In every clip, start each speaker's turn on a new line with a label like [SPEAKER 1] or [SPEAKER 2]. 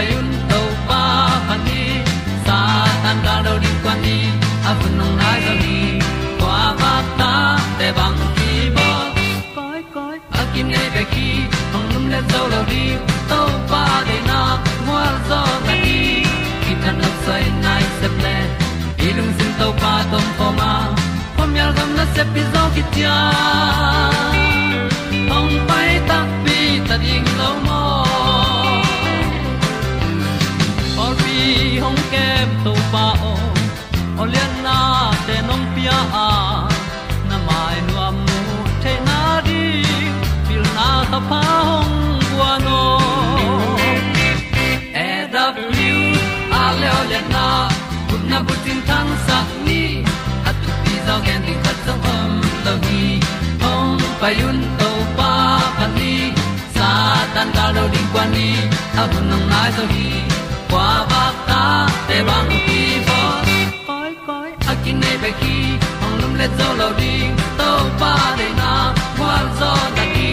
[SPEAKER 1] hong pai un to pa pa ni. Sa tan da do di kwan ni. A bu nong nai zo ni. Kwa ba ta te bang ki bo. Koi koi a kim nei be ki hong lum le zo lo di to pa de na mo zo ta ni. Ki tan nok sai nai se ple ilung sin to pa tom pa ma. Pom yal gam na se pi zo ki tia hong pai ta pi ta ding lo mo nong a na mai nu amu te na di pil na ta pa hong bua no e w, a le le na kun na bu tin tan sa ni. At tu pi zo gen di khat sa om lo gi hong pa yun to pa pa ni. Sa tan da lo di kwa ni. A bu nang mai zo gi kwa ba ta te bang ki bo koi koi a kin nei ba ki le zo lo di to pa de na kwa zo ta ki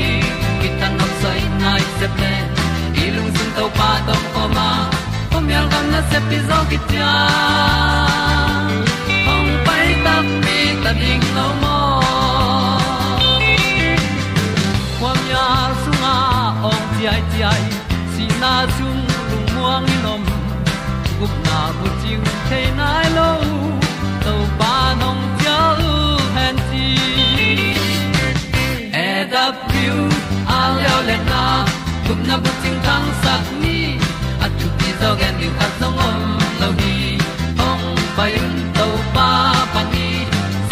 [SPEAKER 1] ki tan nok sai nai se ple i lung sun to pa tom pa ma. Pom yal gam na se pi zo ki tia ong pai ta mi ta ding lo mo kwam ya sunga ong ti ai ti ai si na chung lung muang ni nom gup na bu ting the na tang sat ni at tu ti zo gen ni khat song om lo ni ong pai un to pa pa ni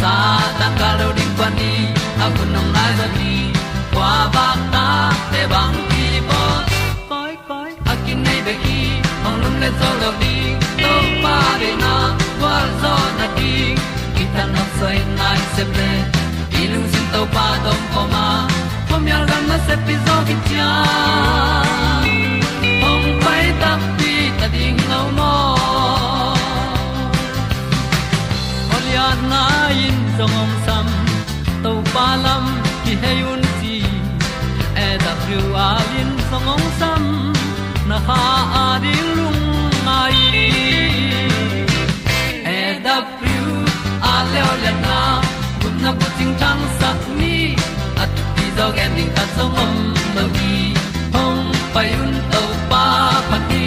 [SPEAKER 1] sa tan ga lo ding pa ni a bu nong lai za ni kwa ba ta te bang ki bo koi koi a kin nei be ki ong lum le zo lo di to pa de na kwa zo na ki ta na sai nai se ple i lung sin to pa dom ko ma. Pom yal gam na se pi zo ki na in song om sam to pa lam ki hay un ti e da thru a lin song om sam na ha a di lung mai. E da thru a le o le na kun na ko ting tang sat ni at ti dog ending ta song om lo gi hong pai un to pa pa ti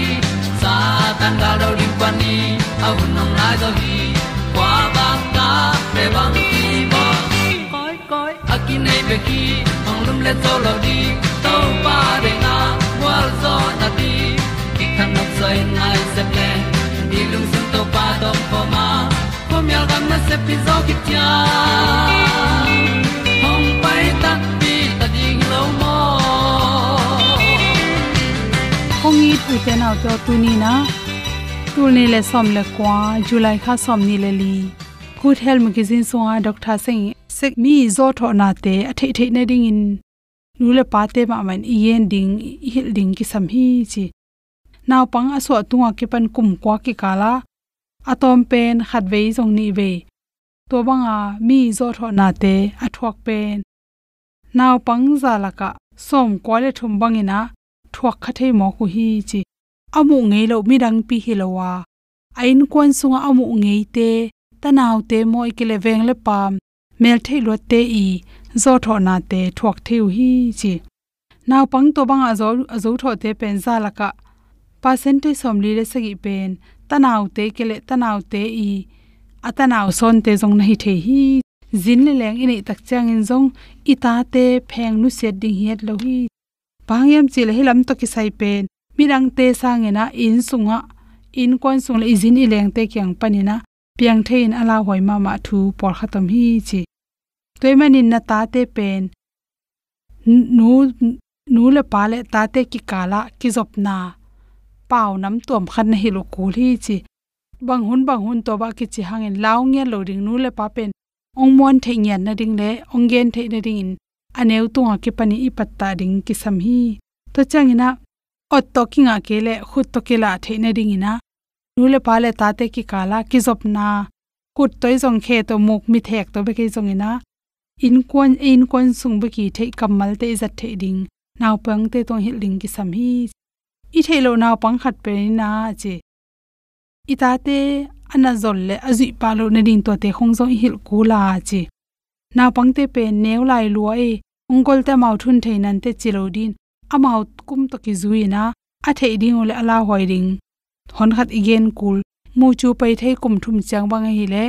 [SPEAKER 1] sa tan ga do ri pa ni. Au nong lai do gi kwa ta pe bang ki bo koi koi akin nei pe ki ong lum le to lo di to pa de na wa zo na ti ki kan nok sai nai se ple ni lung sun to pa to po ma. Ko mi al gam na se pi zo ki tia hong pai ta pi ta ding lo mo
[SPEAKER 2] kong i tu te nau to tu ni na tu ni le som le kwa july kha som ni le li good health magazine so a doctor sing sek mi zo tho na te a thei thei na ding in nu le pa te ma man yen ding hil ding ki sam hi chi naw pang a tunga ki pan kum kwa ki kala atom pen khat vei jong ni ve to banga mi zo tho na te, a thuak pen naw pang za laka som kwale thum bangina thuak kha thei mo ku hi chi amu ngei lo mi dang pi hi lowa ain kwan sunga amu ngei te tanaw te moi ke le veng le pam mel thei lo te i. Zo tho na te thuak theu hi chi. Naw pang to bang a zo a zo tho te pen za laka percentage som li le sagi pen. Tanaw te ke le tanaw te i. Atanaw son te jong nahi the hi. Zin le leng ini tak chang in jong ita te pheng nu set ding hiat lo hi. Pangyam le hilam to ki sai pen. Mirang te sangena in sunga in kon sung le izin i leng te kyang panina piang thein ala hoi ma ma thu por khatam hi chi. Toimanin na ta te pen nu nu le pa le ta te ki kala ki zop na. Pau nam tuam khan hi lo ku hi chi. Bang hun bang hun to ba ki chi hangin law nge lo ding nu le pa pen. Ong mon the nyan na ding le, ong gen the na ding in. Aneu tu nga ki pani i patta ding ki sam hi. To changina ot to ki nga ke le, khut to ke la the na ding ina nule pale tate ki kala, ki zop na, kut toy jong khe to muk mi thek to be ke jong ina. In kon in kon sung be ki the kamal te zat the ding. Naw pang te to hi ling ki sam hi. I the lo naw pang khat pe na che i ta te ana zol le azi pa lo na ding to te khong zo hil ku la che naw pang te pe new lai lo e. Ongol te mau thun thein an te chilo din. Amau kum to ki zui na. A thei ding ole ala hoi ding hon khat igen kul. Mu chu pai thei kum thum chang bang hi le.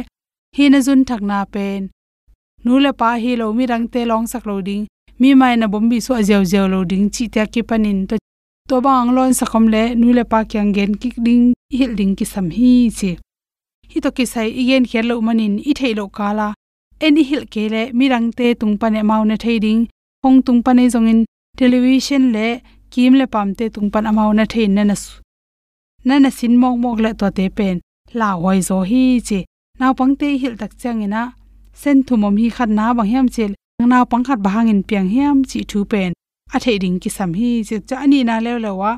[SPEAKER 2] Hi na jun thak na pen. Nu le pa hi lo mi rang te long sak lo ding. Mi mai na bom bi so ajew jew lo ding. Chi ta ki panin to to bang lon sakom le. Nu le pa kyang gen ki ding. Hil ding ki sam hi chi. Hi to ki sai igen khel lo manin. I thei lo kala any hil ke le. Mi rang te tung pa ne mau na thei ding. Hong tung pa ne jong in. Television le. Kim le pam te tung pan amau na thei na na na na sin mok mok le to te pen. La hoi zo hi chi. Naw pang te hil tak chang ina. Sen thu mom hi khat na bang hiam chil naw pang khat bahang in piang hiam chi thu pen. A thei ding ki sam hi chi. Cha ani na le le wa.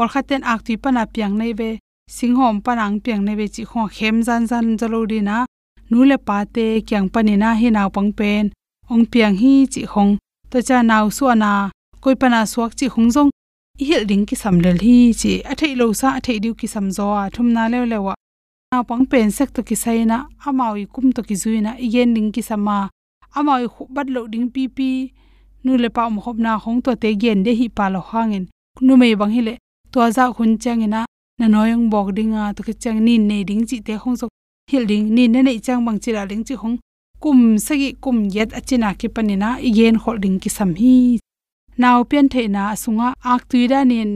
[SPEAKER 2] Or khaten ak ti pa na piang nei be singhom panang piang nei be chi kho khem zan zan zalo di na. Nu le pa te kyang pani na hi naw pang pen. Ong piang hi chi khong to cha naw su na. Koi pa na suak chi khong zong i hel ding ki sam hi chi a thei lo sa a thei diu ki sam zo a thum na le le wa naw pang pen sek to ki sai na, amawi kum to ki zuina igen ding ki sama amawi bat lo ding pi pi, nu le pa mo khop na khong to te gen de hi pa lo hangin. Nu mei bang hi le to za khun chang ina, na noyong bok dinga to ki chang nin nei ding chi te khong so hil ding, nin ne nei chang bang chi la ling chi khong kum sagi kum yet achina ki panina igen khol ding ki sam hi naw pian the na sunga ak tuida nin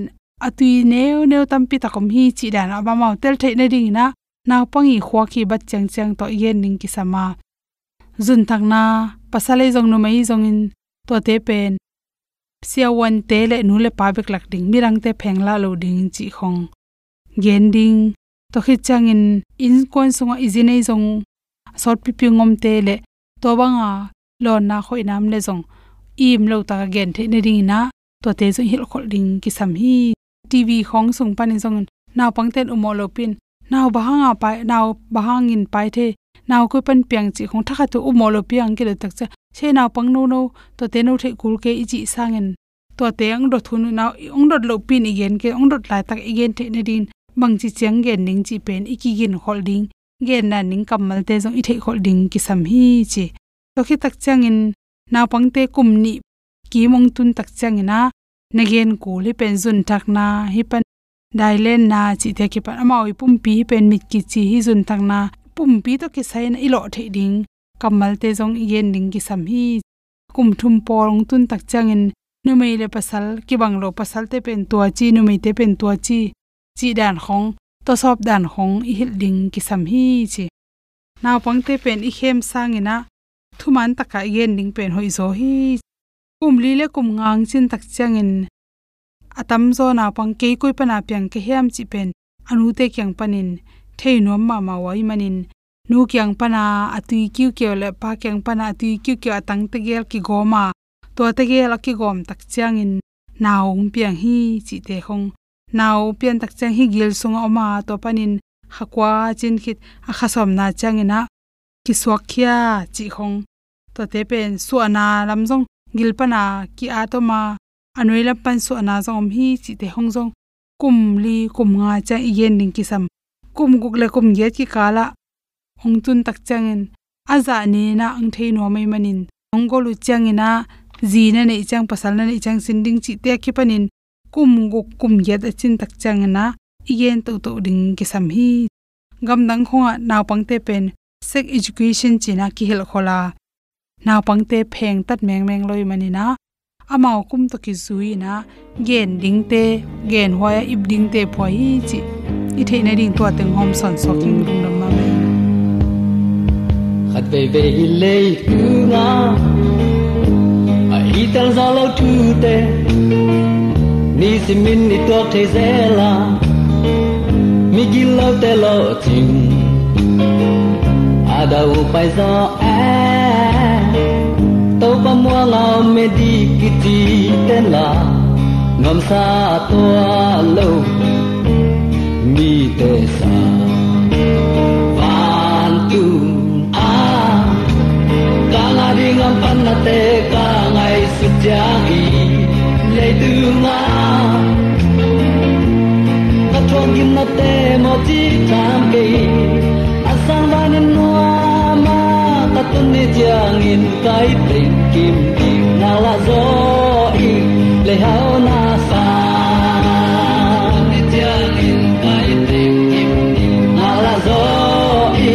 [SPEAKER 2] atui neu neu tampi takom hi chi dan aba mau tel the na ding na naw pangi khwa ki bat chang chang to yen ning ki sama zun thak na pasale jong no mai jong in, to te pen. Sia wan te le nu le pa bek lak ding mirang te pheng la lo ding chi khong. Gen ding, to khi chang in in kon sunga izinei jong sort pi pi ngom te le, to banga lo na khoi nam le jong im lo ta gen the ne ding na to te zo hil khol ding ki sam hi tv khong sung pan jong naw pangten umo lo pin. Naw bahanga pa naw bahangin pai the. Naw ko pan piang chi khong thakha tu umo lo piang ki le tak cha. Che naw pang no no, to te no the kul ke i chi sangen to te ang do thun naw ong dot lo pin igen ke ong dot lai tak igen the ne din bang chi chang gen ning chi pen iki gin holding gen na ning kamal te zong i the holding ki sam hi chi. To khi tak chang in na pangte kum ni ki mong tun tak chang ina nagen ko le pen jun thak na hi pan dailen na chi the ki pan amawi pum pi pen mit ki chi hi jun thak na pum pi to ki sai na ilo the ding, kamal te jong yen ding ki sam hi kum thum porong tun tak changin nu mei le pasal ki bang lo pasal te pen tua chi nu mei te pen tua chi chi dan khong to sop dan khong i hil ding ki sam hi chi. Naw pangte pen i khem sangina thuman taka yen ding pen hoi zo hi. Kum li le kum ngang chin tak changin atam zo na pang ke koi pana pyang ke hem chi pen. Anu te kyang panin thei nom ma ma wai manin nu kyang pana atui kyu kyo le pa kyang pana atui kyu kyo atang te gel ki goma to te gel ki gom tak chang in naw piang hi chi te khong naw pian tak chang hi gil sung oma to panin hakwa chin khit. A khasom na changina ki swak khia chi khong to te pen su ana lamjong gil pana ki a to ma anoi lam pan su ana zong hi chi te hong jong kum, li, kum, nga, cha yen ning ki sam kum, guk, le, kum, ye, ki kala ong tun, tak changin aza ni na, ang, thei no mai manin ong go, lu changina ji na nei chang, pasal, na nei chang, sin, ding, chi, te, ki panin kum, guk, kum, ye da chin, tak changina yen to to ding ki sam hi, gam, dang khonga naw pangte pen sex education china ki hel khola. Naw pangte pheng tat meng meng loi manina amao kum to ki zui na. Gen ding te, gen hoya ip ding te phoi hi chi. I the na ding to teng hom son so king dum dam ma me.
[SPEAKER 1] Khat ve ve hi le ku nga a i tel za lo tu te. Ni si min ni to te zela mi gi lo te lo ting đầu bay gió em tàu ba mua lao mê đi kỳ ki ti là la xa sa lâu. Mi tê xa van tu a. Ca la đi am pan na tê ca ngày su giá i lấy từ ngã ta thong kim na tê mo chi tham kỳ. Ta ni jang in kai te kim kim na la zo i le hao na sa ni jang in kai tình kim kim na la zo i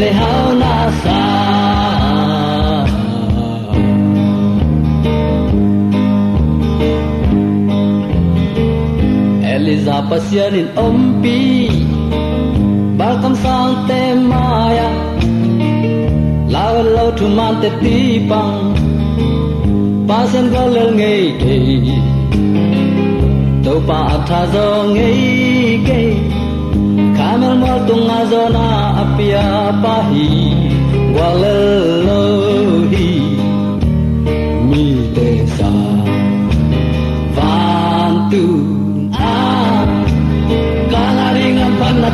[SPEAKER 1] le hao na sa Eliza pasianin ompi Balkam sang te Lâu thu man te ti pang Pasien go lel ngei te Tau pa atha zo ngei ke Kamel mo tung a zo na apia pa hi Walel lo hi Mi te sa Van tu a Kala ring am pan na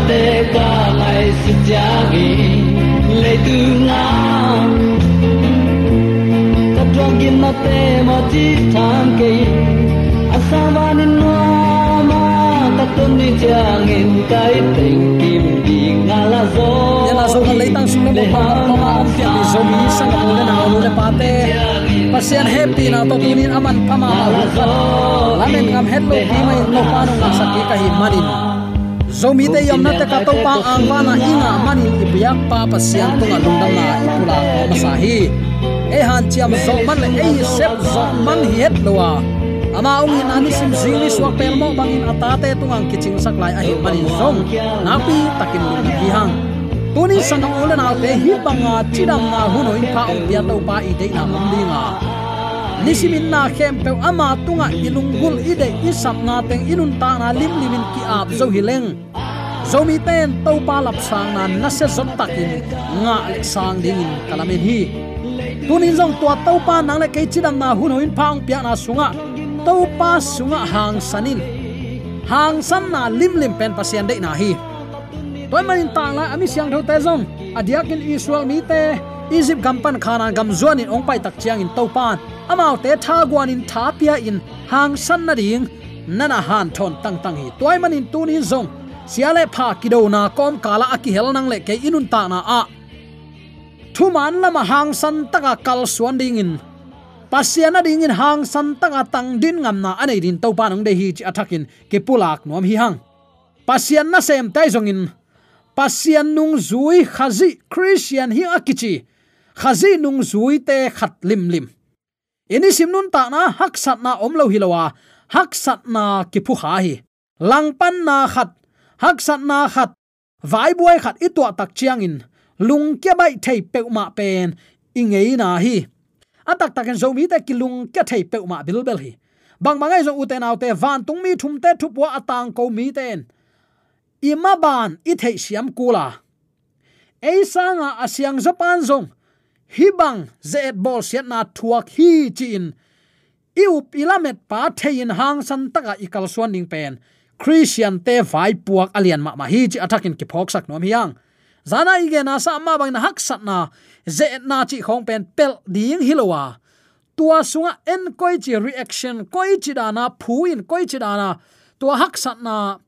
[SPEAKER 1] na te mo ti tham ke Asawa ni no ma Ka tun ni jang in kai teng kim di nga la zo.
[SPEAKER 3] Yana zo kan leitang sung le pa to ma pia ni zo mi sang ka le na lu le pa te pasian happy na to tunin aman kama hu khat lamen ngam het lo pi mai to pa no sakki ka hi manin zo mi te yam na te ka to pa ang wa na inga manin ipiak pa pasian to nga lungdam na ipula ma sa hi e han chiam zo man le e sep zo man hi het lowa ama ong in ani sim zili swak pel mo bangin atate tungang kiching saklai ahi manin zong napi takin lung hi hang tuni sanang ulen alte hi banga chidam na huno in pa ong pia to pa i de na mum dinga nisimin na khem pe ama tunga ilunggul ide isap nga teng inun ta na lim limin ki ap zo hileng zomi ten to pa lap sang na na se zot takin nga sang ding kalamin hi tunin zong tua to pa nang le ke chidam na hun hoin phang pia na sunga. To pa sunga hang sanin hang san na lim lim pen pasian de na hi. Toy manin ta la ami siang tho te zong adiakin israel mi te. Izip gampan khana gam zuan in ong pai tak chiang in to pan amao te tha guan in tha pia in hang san na ding. Nana han thon tang tang hi. Toy manin tunin ni zong siale pha kido na kom kala aki hel nang le ke inun ta na a thu man lama hang san taka kal suan ding in pasiana ding in hang san taka tang din ngam na anei din to pa nong de hi chi athakin ke pulak nom hi hang. Pasian na sem tai zong in pasian nung zui khazi christian hi akichi. Khazi nung zui te khat lim lim. Ini sim nun ta na hak sat na om lo hilowa hak sat na ki phu ha hi. Lang pan na khat. Hak sat na khat. Vai buai khat i tua tak chiang in lung kya bai thei pe ma pen ingei na hi. Atak taken zo mi te kilung kya thei pe ma bil bel hi. Bang mangai zo uten autte van tung mi thum te thu po atang ko mi ten ima ban i thei siam kula eisanga asyang japan zong hibang zet bol siat na thuak hi chin iu pilamet pa thein hang san taka ikal suan ning pen christian te vai puak alian ma ma hi chi attacking ki phok sak nom hiang zana ige na sa ma bang na hak sat na, ze na chi khong pen pel ding hilowa. Tua sunga en koi chi reaction, koi chi dana phu in koi chi dana tua hak sat na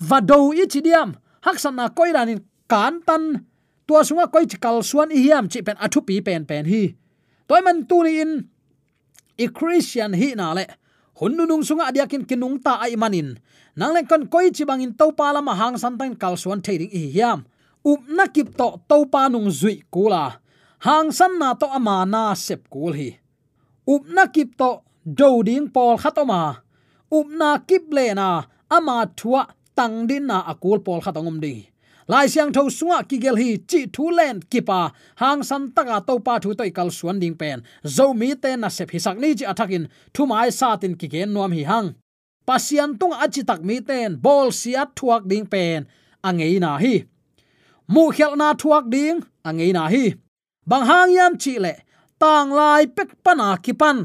[SPEAKER 3] vado i chi diam. Hak sat na koi dan in kan tan tua sunga koi chi kal suan i hiam chi pen athu pi pen pen hi. Toy man tu ni in, i christian hi na le. Hunnunung sunga adiakin kinung ta ai manin. Nang le kon koi chi bangin to pa lama hang san tan kal suan thading i hiam up na kip to to pa nung zui kula hang san na to ama na sep kul hi up na kip to do ding pol khatoma up na kip le na ama thua tang din na akul pol khatangom ding lai siang tho sunga ki gel hi chi thu len kipa à. hang san taka to pa thu toi kal suan ding pen zo mi te na sep hisak ni chi athakin à thu mai sa tin ki gen nuam hi hang pasian tung achi tak mi ten bol siat thuak ding pen angei na hi mu khel na thuak ding angei na hi. Bang hang yam chi le, tang lai pek pana kipan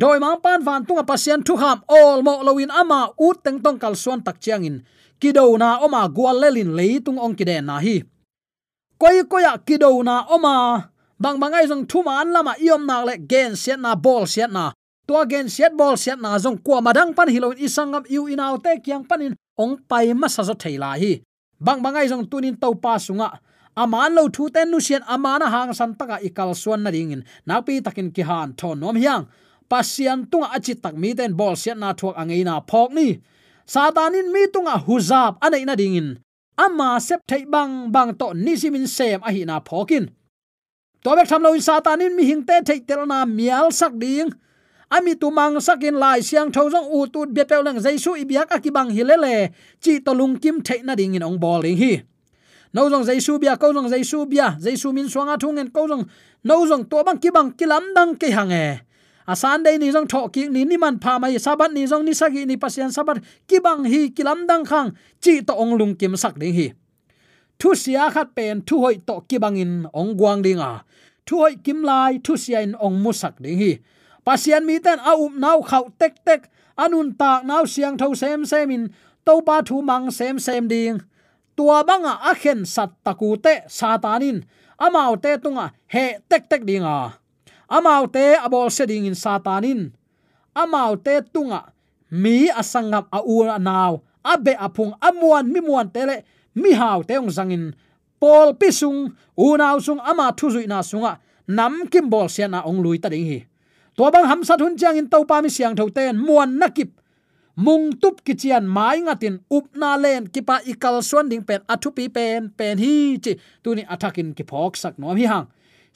[SPEAKER 3] doi mang pan van tunga pasien thu ham all mo lowin ama u teng tong kal suan tak chiang in. Kido na oma gwal lelin leitung ong kiden na hi. Koi koya kido na oma, bang bangai jong thu man lama iom nak le, gen set na ball set na. Tua gen set ball set na jong kwa madang pan hilon isangam u in out te kyang panin ong pai ma sa zo thaila hi bang bangai jong tunin to pa sunga. Aman lo thu ten nu sian amana hang san taka ikal suan na ringin napi takin ki han thon nom hiang. Pasian tunga achi tak mi ten bol sian na thuak angeina phok ni. Satanin mi tunga huzap anei na dingin. Ama sep thei bang bang to nisimin sem a hi na phokin. To bek tham lo in satanin mi hing te thei tel na mial sak ding ami tu mang sakin lai siang tho jong u tu be pe lang jaisu ibyak akibang hilele chi to lung kim thei na ding in ong bol hi. No jong jaisu bia ko jong jaisu bia. Jaisu min swanga thungen ko jong no jong to bang kibang kilam dang ke hange asan dei ni jong tho ki ni ni man pha mai sabat ni jong ni sagi ni pasian sabat ki bang hi kilam dang khang. Chi to ong lung kim sak ding hi. Thu sia khat pen thu hoi to ki bang in ong guang ding a. Thu hoi kim lai, thu sia in ong mu sak ding hi pasian mi ten a up nau khau tek tek. Anun tak nau siang tho sem sem in. To pa thu mang sem sem ding. Tua banga a khen sat taku te satanin amau te tunga he tek tek dinga amau te abol seding in satanin amau te tunga mi asangam a u naw abe apung amuan mi muan tele mi haw te ong zangin. Pol pisung unaw sung ama thuzui na sunga. Nam kim bol sian na ong lui ta ding hi to bang ham sat hun chang in to pa mi siang tho ten muan nakip mung tup kichian mai ngatin upna len kipa ikal suan ding pen athu pi pen pen hi chi. Tuni athakin ki phok sak nom hi hang.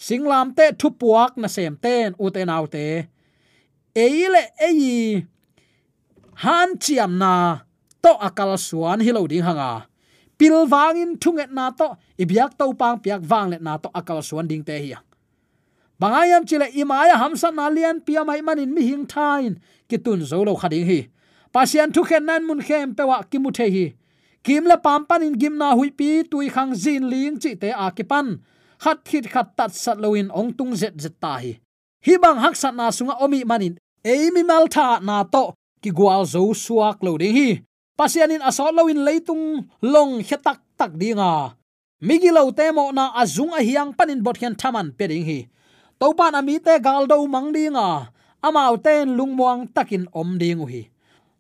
[SPEAKER 3] Singlam te thu puak na sem ten u te nau te. Eile ei. Han chiam na, to akal suan hi lo ding hanga. Pil wangin thunget na to ibyak to pang piak wang le na to akal suan ding te hi bangayam chile imaya hamsa nalian pia mai manin mi hing thain. Kitun zolo khading hi. Pasian thu khen nan mun khem pewa kimu the hi. Kim la pam panin gim na hui pi tui khang zin ling chi te a kipan khat khit khat tat sat loin ong tung zet zet ta hi. Hi bang hak sat na sunga omi manin. Eimi mal tha na to. Ki gwal zo suak lo ding hi. Pasian in asol loin leitung long hetak tak dinga. Migi temo na azung a hiang panin bot hian thaman pe ding hi to pan ami te gal do mang dinga amau ten lungmuang takin om ding hi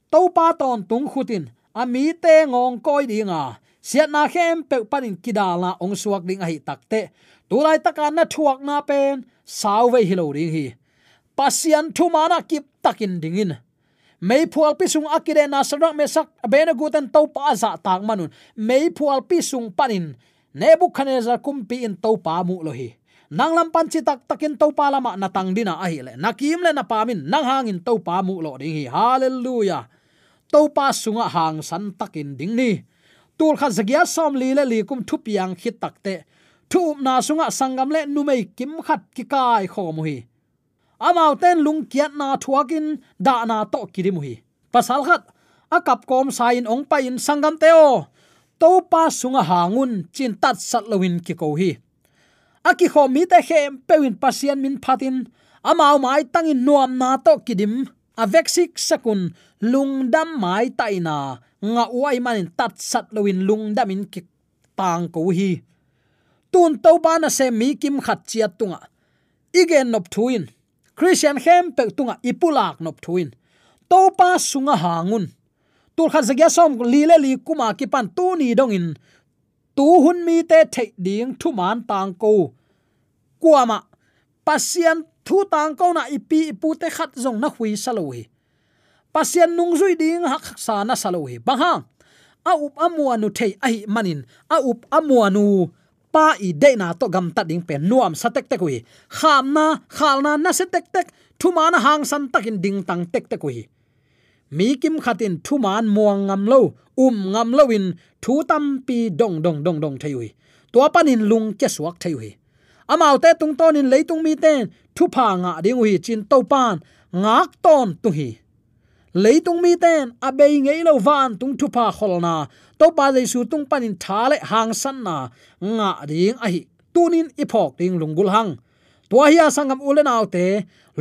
[SPEAKER 3] to pa ton tung khutin, ami te ngong koi dinga siat na khem pe panin kidala ong suak ding hi takte tulai takan na thuak na pen sau hilo ring hi. Pasian thu mana kip takin dingin mei phual pi sung akide na sarak me sak bena guten to pa za tak manun. Mei phual pi sung panin. Nebuchadnezzar kumpi in to pa mu lohi hi nang lam pan chi tak takin to pa lama na tang dina a hi le. Nakim le na pamin nang hangin to pa mu lo ding hi. Hallelujah. To pa sunga hang san takin ding ni. Tul kha zagya som li le li kum thu piang khit takte thu na sunga sangam le nu mei kim khat ki kai kho mu hi. Amau ten lung kiat na thuakin da na to kiri hi. Pasal khat, akap kom sain ong pa in sangam teo to pa sunga hangun chin tat sat lowin ki ko hi aki khom mi te khem pewin pasien min phatin. Amau mai tangin nuam na to kidim. Aveksik sakun lungdam mai taina nga uai manin tat sat loin lungdam in ki tang ko hi. Tun to ba na se mi kim khat chia tunga. Igen nop thuin. Christian hem pe tunga ipulak nop thuin. To pa sunga hangun tur khat zagya som li le li kuma ki pan tu ni dongin tu hun mi te thei ding thu man tang ko. Kuama pasian thu tang ko na ipi ipu te khat zong na hui saloi pasian nung zui ding hak sa na saloi bang ha, a up amua nu thei ai manin, a up amua nu, pa i de na to gam ta ding pen nuam sa tek tek hui kham na, khal na na se tek tek, thu man hang san takin ding tang tek tek hui mi kim khatin thu man muang ngam lo um ngam lo in thu tam pi dong dong dong dong thayui to panin lung che suak thayui amau te tung ton in leitung mi ten thu pha nga ding hui chin to pan, ngak ton tu hi. Leitung mi ten abei ngei lo van tung thu pha kholna to pa dei su tung panin thale hang san na, nga ding a hi. Tunin ipok ding lungul hang. Tua hi sangam ulen autte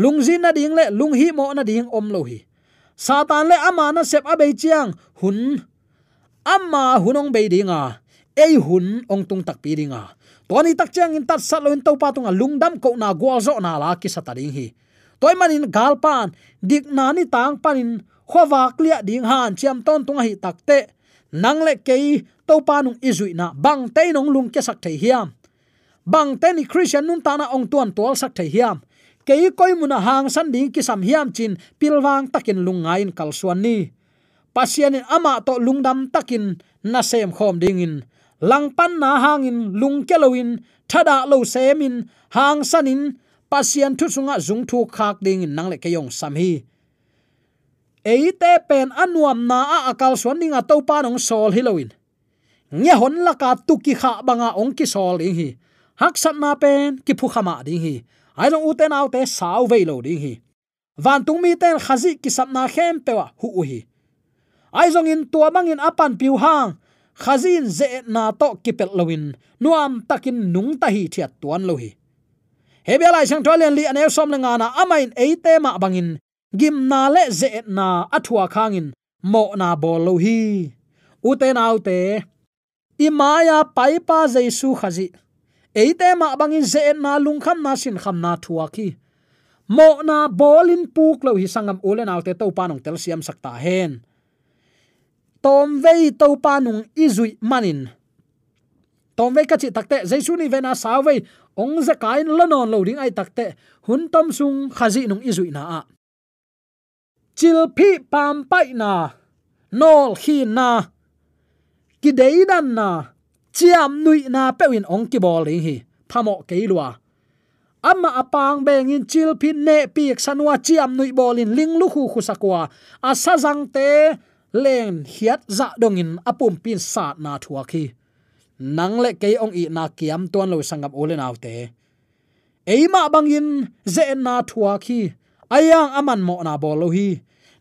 [SPEAKER 3] lungzin na ding le, lung hi mo na ding om lo hi satan le ama na sep abei chiang, hun. Ama hunong be dinga, ei hun ong tung tak pi dinga. Toni tak chiang in tat sat loin to pa tunga lungdam ko na gwal zo na la ki sata hi. Toy manin galpan dik na ni tang panin khowa klia ding han chiam ton tunga hi takte nang le kei to pa nung izui na bang te nong lung ke sak thei hiam. Bang te ni christian nun ta na ong tuan tol sak thei hiam ke koi muna hang san ding ki sam hiam chin pilwang takin lungain kalsuan ni. Pasian ama to lungdam takin na sem khom ding in. Langpan na hangin lungkelowin thada lo semin hang sanin pasian thu sunga zung thu khak ding in, nangle keyong sam hi. Eite pen anuam na a akal suan dinga to pa nong sol hiloin nge hon la ka tuki kha banga ong ki sol ding hi. Hak sat na pen ki phu khama ding hi ai long uten autte sau ve lo ding hi. Van tung mi ten khazi ki sap na khem pewa hu hi. Ai zong in tua bangin apan piu hang. Khazin ze na to kipel lowin nuam takin nung ta hi thiat tuan lo hi. Hebia lai sang tolen li anew som nga na amain eite ma bangin gim na le ze na athua khangin mo na bol lo hi. Uten autte imaya paipa jaisu khazi eite ma bangin ze na lungkham na sin kham na thua ki mo na bolin puk lo hi sangam ulen autte to panong tel siam sakta hen. Tom vei to panung izui manin. Tom vei kachi takte jaisu ni vena sawei ong za kain lanon lo ding ai takte hun tom sung khazi nung izui na a. Chil phi pam pai na. Nol khi na. Ki na chiam nui na pewin ong ki bol ring hi. Phamo keilwa amma apang bengin chil phin ne piek sanwa chiam nui bolin ling lu khu khu sakwa asa jang te len hiat za dongin apum pin sat na thua khi. Nang le ke ong i na kiam ton lo sangam ole naw te. Eima bangin ze na thua khi. Ayang aman mo na bol lo hi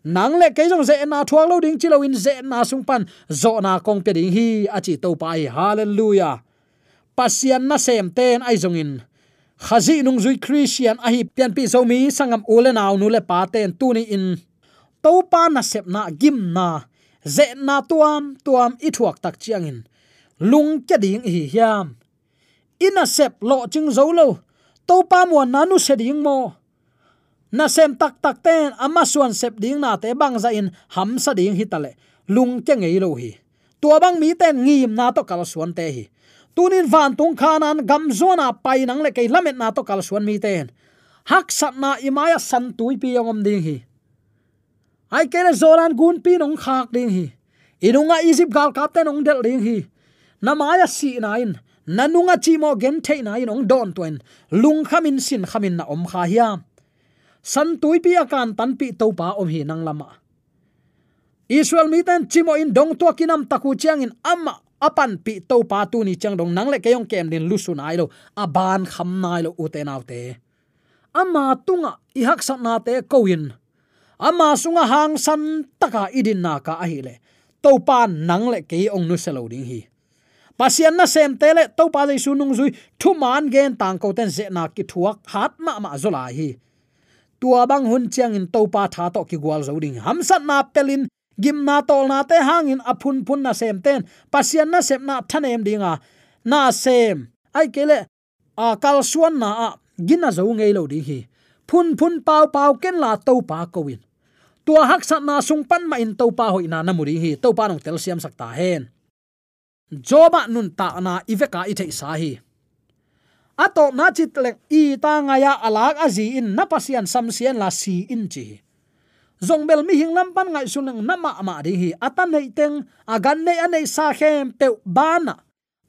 [SPEAKER 3] nang le ke jong ze na thua lo ding chilo in ze na sung pan. Zo na kong pe ding hi achi to pai hallelujah. Pasian na sem ten ai jong in. Khazi nung zui christian a hi pian pi zo mi sangam ule naw nu le pa ten tu ni in. To pa na sep na gim na. Ze na tuam tuam i thuak tak chiang in. Lung ke ding hi hiam. Ina sep lo ching zo lo. To pa mo na nu se ding mo na sem tak tak ten ama suan sep ding na te bang za in, ham sa ding hi tale lung ke ngei lo hi. Tua bang mi ten ngim na to kal suan te hi. Tunin van tung khanan gam zona pai nang le ke lamet na to kal suan mi ten hak sat na imaya san tui pi yongom ding hi. Ai kele zoran gun pi nong khak ding hi. Inunga izip gal kap ten ong del ding hi. Namaya si na in. Nanunga chi mo gen the na in ong don twen lung khamin sin khamin na om kha hiam san tui pi akan tan pi to pa om hi nang lama. Israel mi ten chimo in dong to kinam taku chiang in amma apan pi to pa tu ni chang dong nang le kayong kem din lusu nai lo aban kham nai lo uten autte te. Ama tunga i hak sat na te koin ama sunga hang san taka idin na ka ahile to pa nang le ke ong nu selo ding hi. Pasian na sem tele to pa le su nung zui thu man gen tang ko ten ze na ki thuak hat ma ma zola hi tua bang hun chiang in to pa tha to ki gwal zo ding. Ham sat na pelin, gim na tol na te hangin aphun phun na sem ten. Pasian na sem na thanem dinga na sem. Ai kele a kal suan na a. Gina zo ngei lo ding hi. Phun phun pau pau ken la to pa ko win. Tua hak sat na sung pan ma in to pa hoi na na muri hi. To pa nong tel siam sakta hen. Joba nun ta na iveka i thei sa hi ato na chit lek i ta nga ya alak azi in na pasian sam sian la si in chi. Zong bel mi hing lam pan ngai sun na ma ma hi. Atan nei teng agan nei anei sa khem pe bana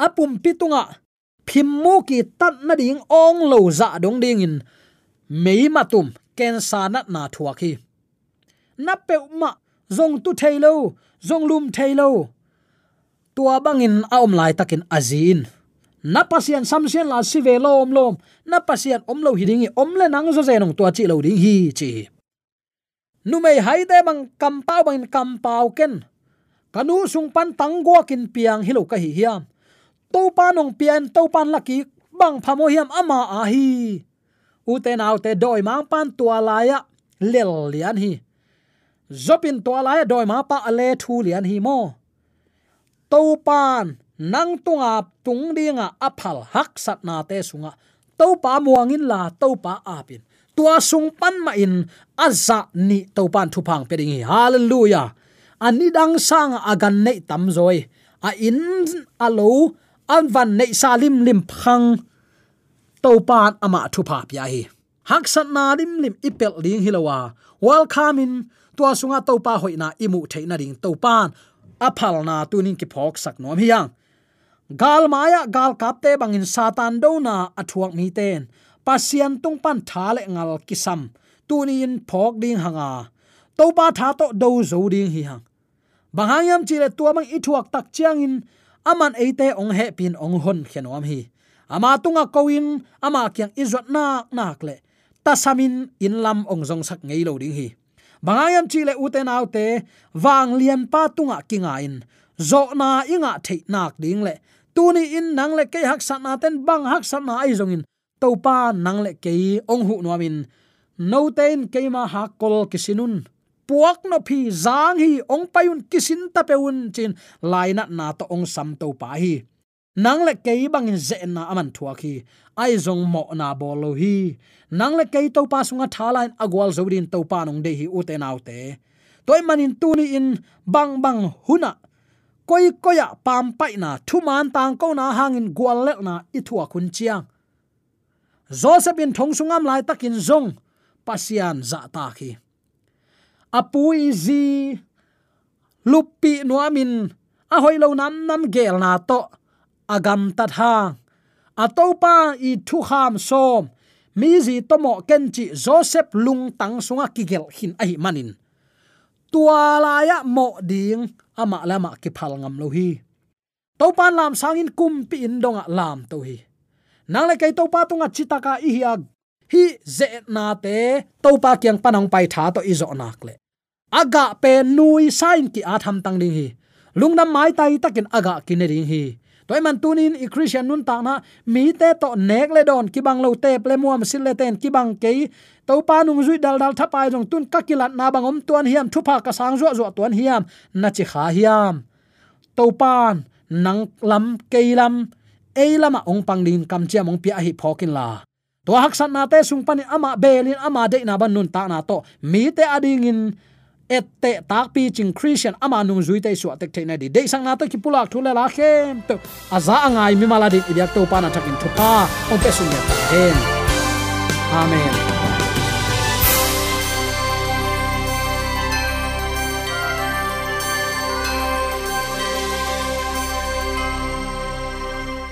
[SPEAKER 3] apum pitunga phimmu ki tat na ding ong lo za dong ding in. Mei matum ken sa na na thuak hi na pe ma, zong tu thailo zong lum thailo tua bangin aom lai takin azin na pasian samsian la si ve lom lom na pasian om lo hiding om le nang zo zenong tua chi lo ding hi chi. Nu mei hai te bang kam pau bang kam pau ken. Kanu sung pan tang go kin piang hilo ka hi hiam. To pa nong pian to pan laki bang phamo hiam ama a hi. U te nau te doi mang pan tua la ya lel lian hi. Zopin tua la ya doi ma pa ale thu lian hi mo. To pan nang tunga tung dinga aphal hak sat na te sunga. To pa muangin la to pa apin. Tua sung pan ma in, azza ni to pan thu phang pe ding hallelujah. Ani dang sang agan nei tam zoi. A in alo an van nei salim lim phang to pan ama thu pha pya hi. Hak sat na lim lim ipel ding hilowa welcome in. Tua sunga to pa hoina imu theina ding to pan. Aphal na tunin ki phok sak nom hiang gal maya, gal kapte bangin satan do na athuak mi ten pasian tung pan tha le ngal kisam tunin phok ding hanga to pa tha to do zo ding hi hang. Bangayam chile tua mang ithuak tak chiang in aman eite ong he pin ong hon khenom hi. Ama tunga koin ama kyang izot nak nak le. Tasamin in lam ong zong sak ngei lo ding hi. Bangayam chile uten autte wang lian pa tunga kinga in. Zo na inga thei nak ding le tuni in nang le ke hak sat na ten, bang hak sat na ai zongin. To pa nang le ke ong hu nuamin no ten ke ma ha kol kisinun. Puak no phi zang hi ong payun kisin ta peun chin. Laina na to ong sam to pa hi. Nang le ke bang in ze na aman thua khi ai zong mo na bolo hi. Nang le ke to pa sunga thalain agwal zodin to pa nong de hi u te toy manin tuni in bang bang huna koi koya pam pai na thu man tang ko na hangin gwal lek na i thua khun chiang. Joseph in thong sungam lai takin zong, pasian za ta khi. Apui zi, lupi nuamin a hoi lo nam nam gel na to, agam tat hang. Atopa i thu kham som, mi zi tomo kenchi joseph lung tang sunga kigel hin ai manin. Tua la ya mo ding ama lama ki phal ngam lo hi. To pan lam sangin kum pi in donga lam to hi. Nang le kai to pa tunga chitaka i hi hi ze na te to pa kyang panang pai tha to izo nak le. Aga pe nui sign ki atham tang ding hi. Lungnam mai tai takin aga kinering hi toy man tunin i christian nun ta na mi te to nek le don ki bang lo te ple muam sil le ten ki bang ke to pa nung zui dal dal thapai jong tun ka kilat na bangom tuan hiam, thupa ka sang zo zo tuan hiam, na chi kha hiam. To pan nang lam ke lam e lama ong pang din kam chia mong pia hi phokin la. To hak san na te sung pani ama belin ama de na ban nun ta na to mi te ading in ette tak pi ching christian. Ama nung zui te suwa tek te na di de sang na to ki pulak thule la khem to aza angai mi mala din ibyak to pa na thakin thupa on pe sun ya amen